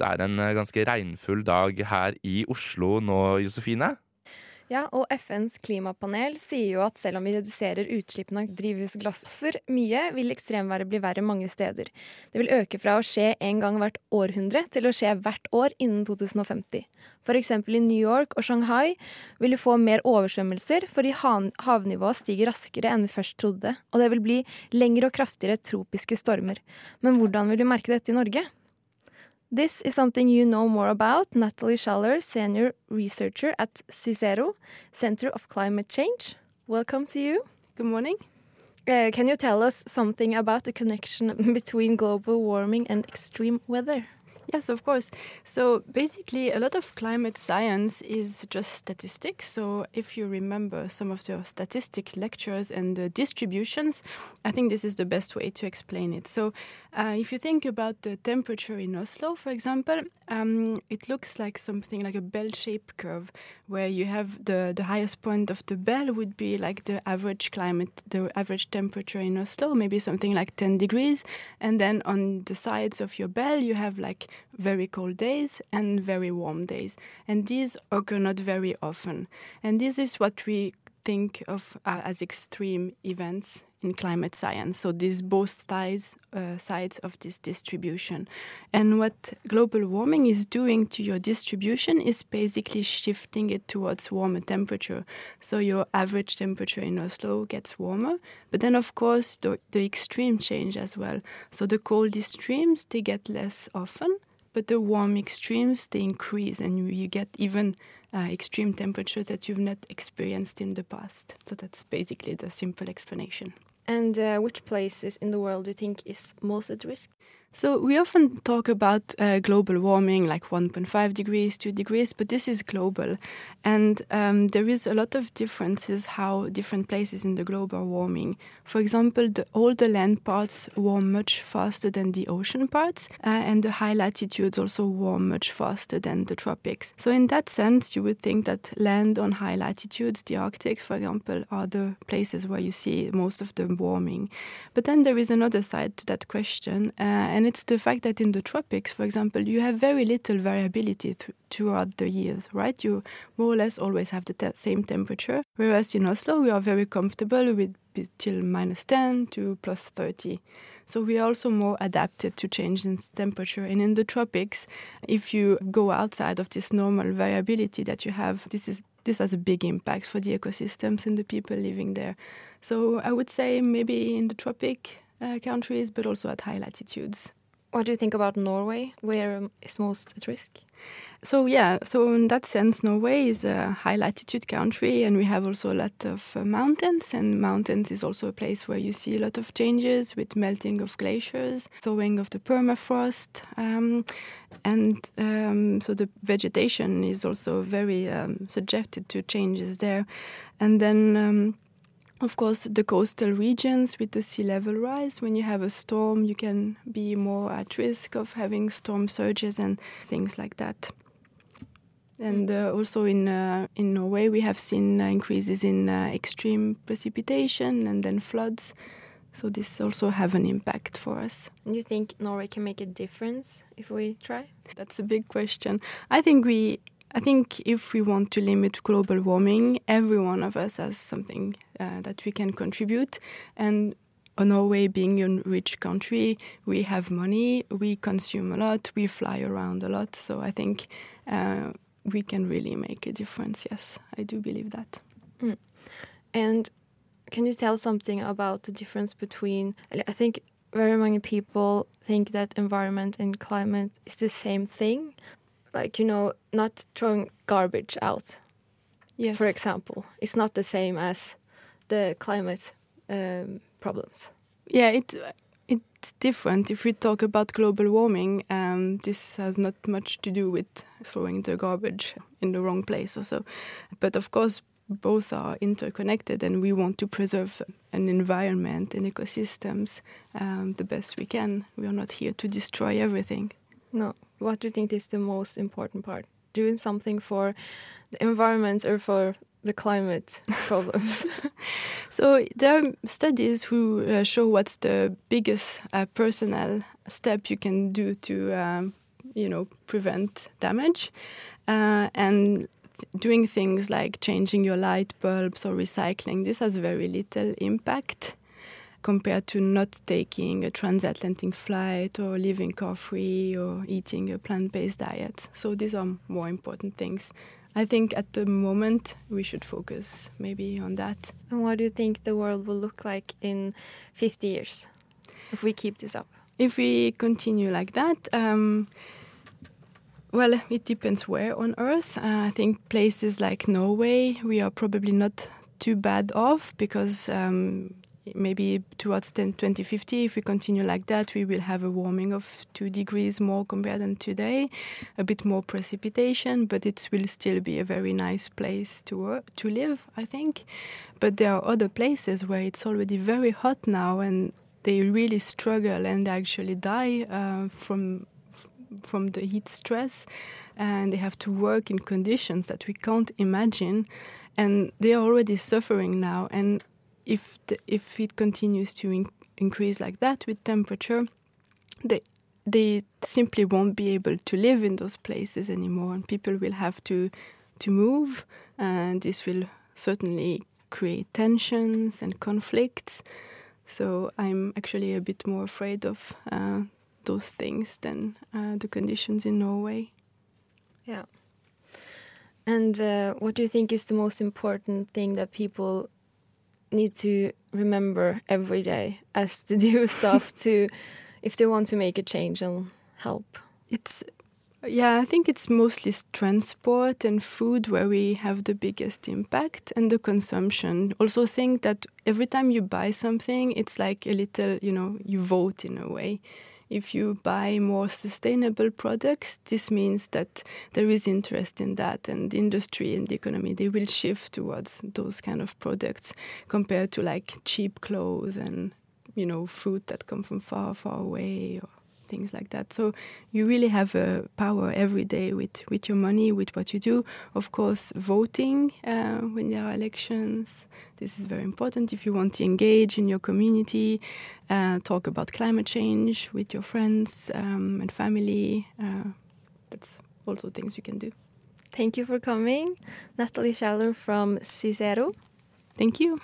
Det er en eh, ganske regnfull dag her i Oslo nå, Josefine. Ja, og FNs klimapanel sier jo at selv om vi reduserer utslippene av drivhusgasser mye, vil ekstremværet bli verre mange steder. Det vil øke fra å skje en gang hvert århundre til å skje hvert år innen 2050. For eksempel i New York og Shanghai vil vi få mer oversvømmelser fordi havnivået stiger raskere enn vi først trodde, og det vil bli lengre og kraftigere tropiske stormer. Men hvordan vil vi merke dette i Norge? This is something you know more about. Nathalie Schaller, senior researcher at Cicero, Center of Climate Change. Welcome to you. Good morning. Uh, can you tell us something about the connection between global warming and extreme weather? Yes, of course. So basically, a lot of climate science is just statistics. So if you remember some of the statistic lectures and the distributions, I think this is the best way to explain it. So uh, if you think about the temperature in Oslo, for example, um, it looks like something like a bell-shaped curve, where you have the the highest point of the bell would be like the average climate, the average temperature in Oslo, maybe something like 10 degrees, and then on the sides of your bell you have like very cold days and very warm days. And these occur not very often. And this is what we think of uh, as extreme events in climate science. So these both sides, uh, sides of this distribution. And what global warming is doing to your distribution is basically shifting it towards warmer temperature. So your average temperature in Oslo gets warmer, but then of course the, the extreme change as well. So the cold extremes, they get less often but the warm extremes they increase and you, you get even uh, extreme temperatures that you've not experienced in the past. So that's basically the simple explanation. And uh, which places in the world do you think is most at risk? So we often talk about uh, global warming, like 1.5 degrees, 2 degrees, but this is global, and um, there is a lot of differences how different places in the globe are warming. For example, the, all the land parts warm much faster than the ocean parts, uh, and the high latitudes also warm much faster than the tropics. So in that sense, you would think that land on high latitudes, the Arctic, for example, are the places where you see most of the warming. But then there is another side to that question, uh, and and it's the fact that in the tropics, for example, you have very little variability th throughout the years, right? You more or less always have the te same temperature. Whereas in Oslo, we are very comfortable with till minus 10 to plus 30. So we are also more adapted to change in temperature. And in the tropics, if you go outside of this normal variability that you have, this is this has a big impact for the ecosystems and the people living there. So I would say maybe in the tropic uh, countries, but also at high latitudes. What do you think about Norway? Where is most at risk? So yeah, so in that sense, Norway is a high latitude country, and we have also a lot of uh, mountains. And mountains is also a place where you see a lot of changes with melting of glaciers, thawing of the permafrost, um, and um, so the vegetation is also very um, subjected to changes there. And then um, of course, the coastal regions with the sea level rise, when you have a storm, you can be more at risk of having storm surges and things like that. And uh, also in uh, in Norway, we have seen uh, increases in uh, extreme precipitation and then floods. So this also have an impact for us. Do you think Norway can make a difference if we try? That's a big question. I think we I think if we want to limit global warming, every one of us has something uh, that we can contribute. And Norway being a rich country, we have money, we consume a lot, we fly around a lot. So I think uh, we can really make a difference. Yes, I do believe that. Mm. And can you tell something about the difference between? I think very many people think that environment and climate is the same thing, like you know not throwing garbage out yes. for example. It's not the same as the climate um, problems. Yeah it it's different. If we talk about global warming um, this has not much to do with throwing the garbage in the wrong place or so. But of course both are interconnected and we want to preserve an environment and ecosystems um, the best we can. We are not here to destroy everything no. What do you think is the most important part? Doing something for the environment or for the climate problems? so there are studies who uh, show what's the biggest uh, personal step you can do to um, you know, prevent damage. Uh, and doing things like changing your light bulbs or recycling, this has very little impact compared to not taking a transatlantic flight or living car free or eating a plant based diet. So these are more important things. I think at the moment we should focus maybe on that. And what do you think the world will look like in 50 years if we keep this up? If we continue like that, um, well, it depends where on Earth. Uh, I think places like Norway, we are probably not too bad off because um, maybe towards 10, 2050, if we continue like that, we will have a warming of two degrees more compared than today, a bit more precipitation, but it will still be a very nice place to work, to live, I think. But there are other places where it's already very hot now, and they really struggle and actually die uh, from from the heat stress and they have to work in conditions that we can't imagine and they are already suffering now and if the, if it continues to in increase like that with temperature they they simply won't be able to live in those places anymore and people will have to to move and this will certainly create tensions and conflicts so i'm actually a bit more afraid of uh, those things than uh, the conditions in Norway. Yeah. And uh, what do you think is the most important thing that people need to remember every day as to do stuff to, if they want to make a change and help? It's yeah, I think it's mostly transport and food where we have the biggest impact and the consumption. Also, think that every time you buy something, it's like a little, you know, you vote in a way if you buy more sustainable products, this means that there is interest in that, and industry and the economy they will shift towards those kind of products compared to like cheap clothes and you know fruit that come from far, far away. Or things like that. So you really have a power every day with, with your money, with what you do. Of course, voting uh, when there are elections. This is very important if you want to engage in your community, uh, talk about climate change with your friends um, and family. Uh, that's also things you can do. Thank you for coming, Nathalie Schaller from Cicero. Thank you.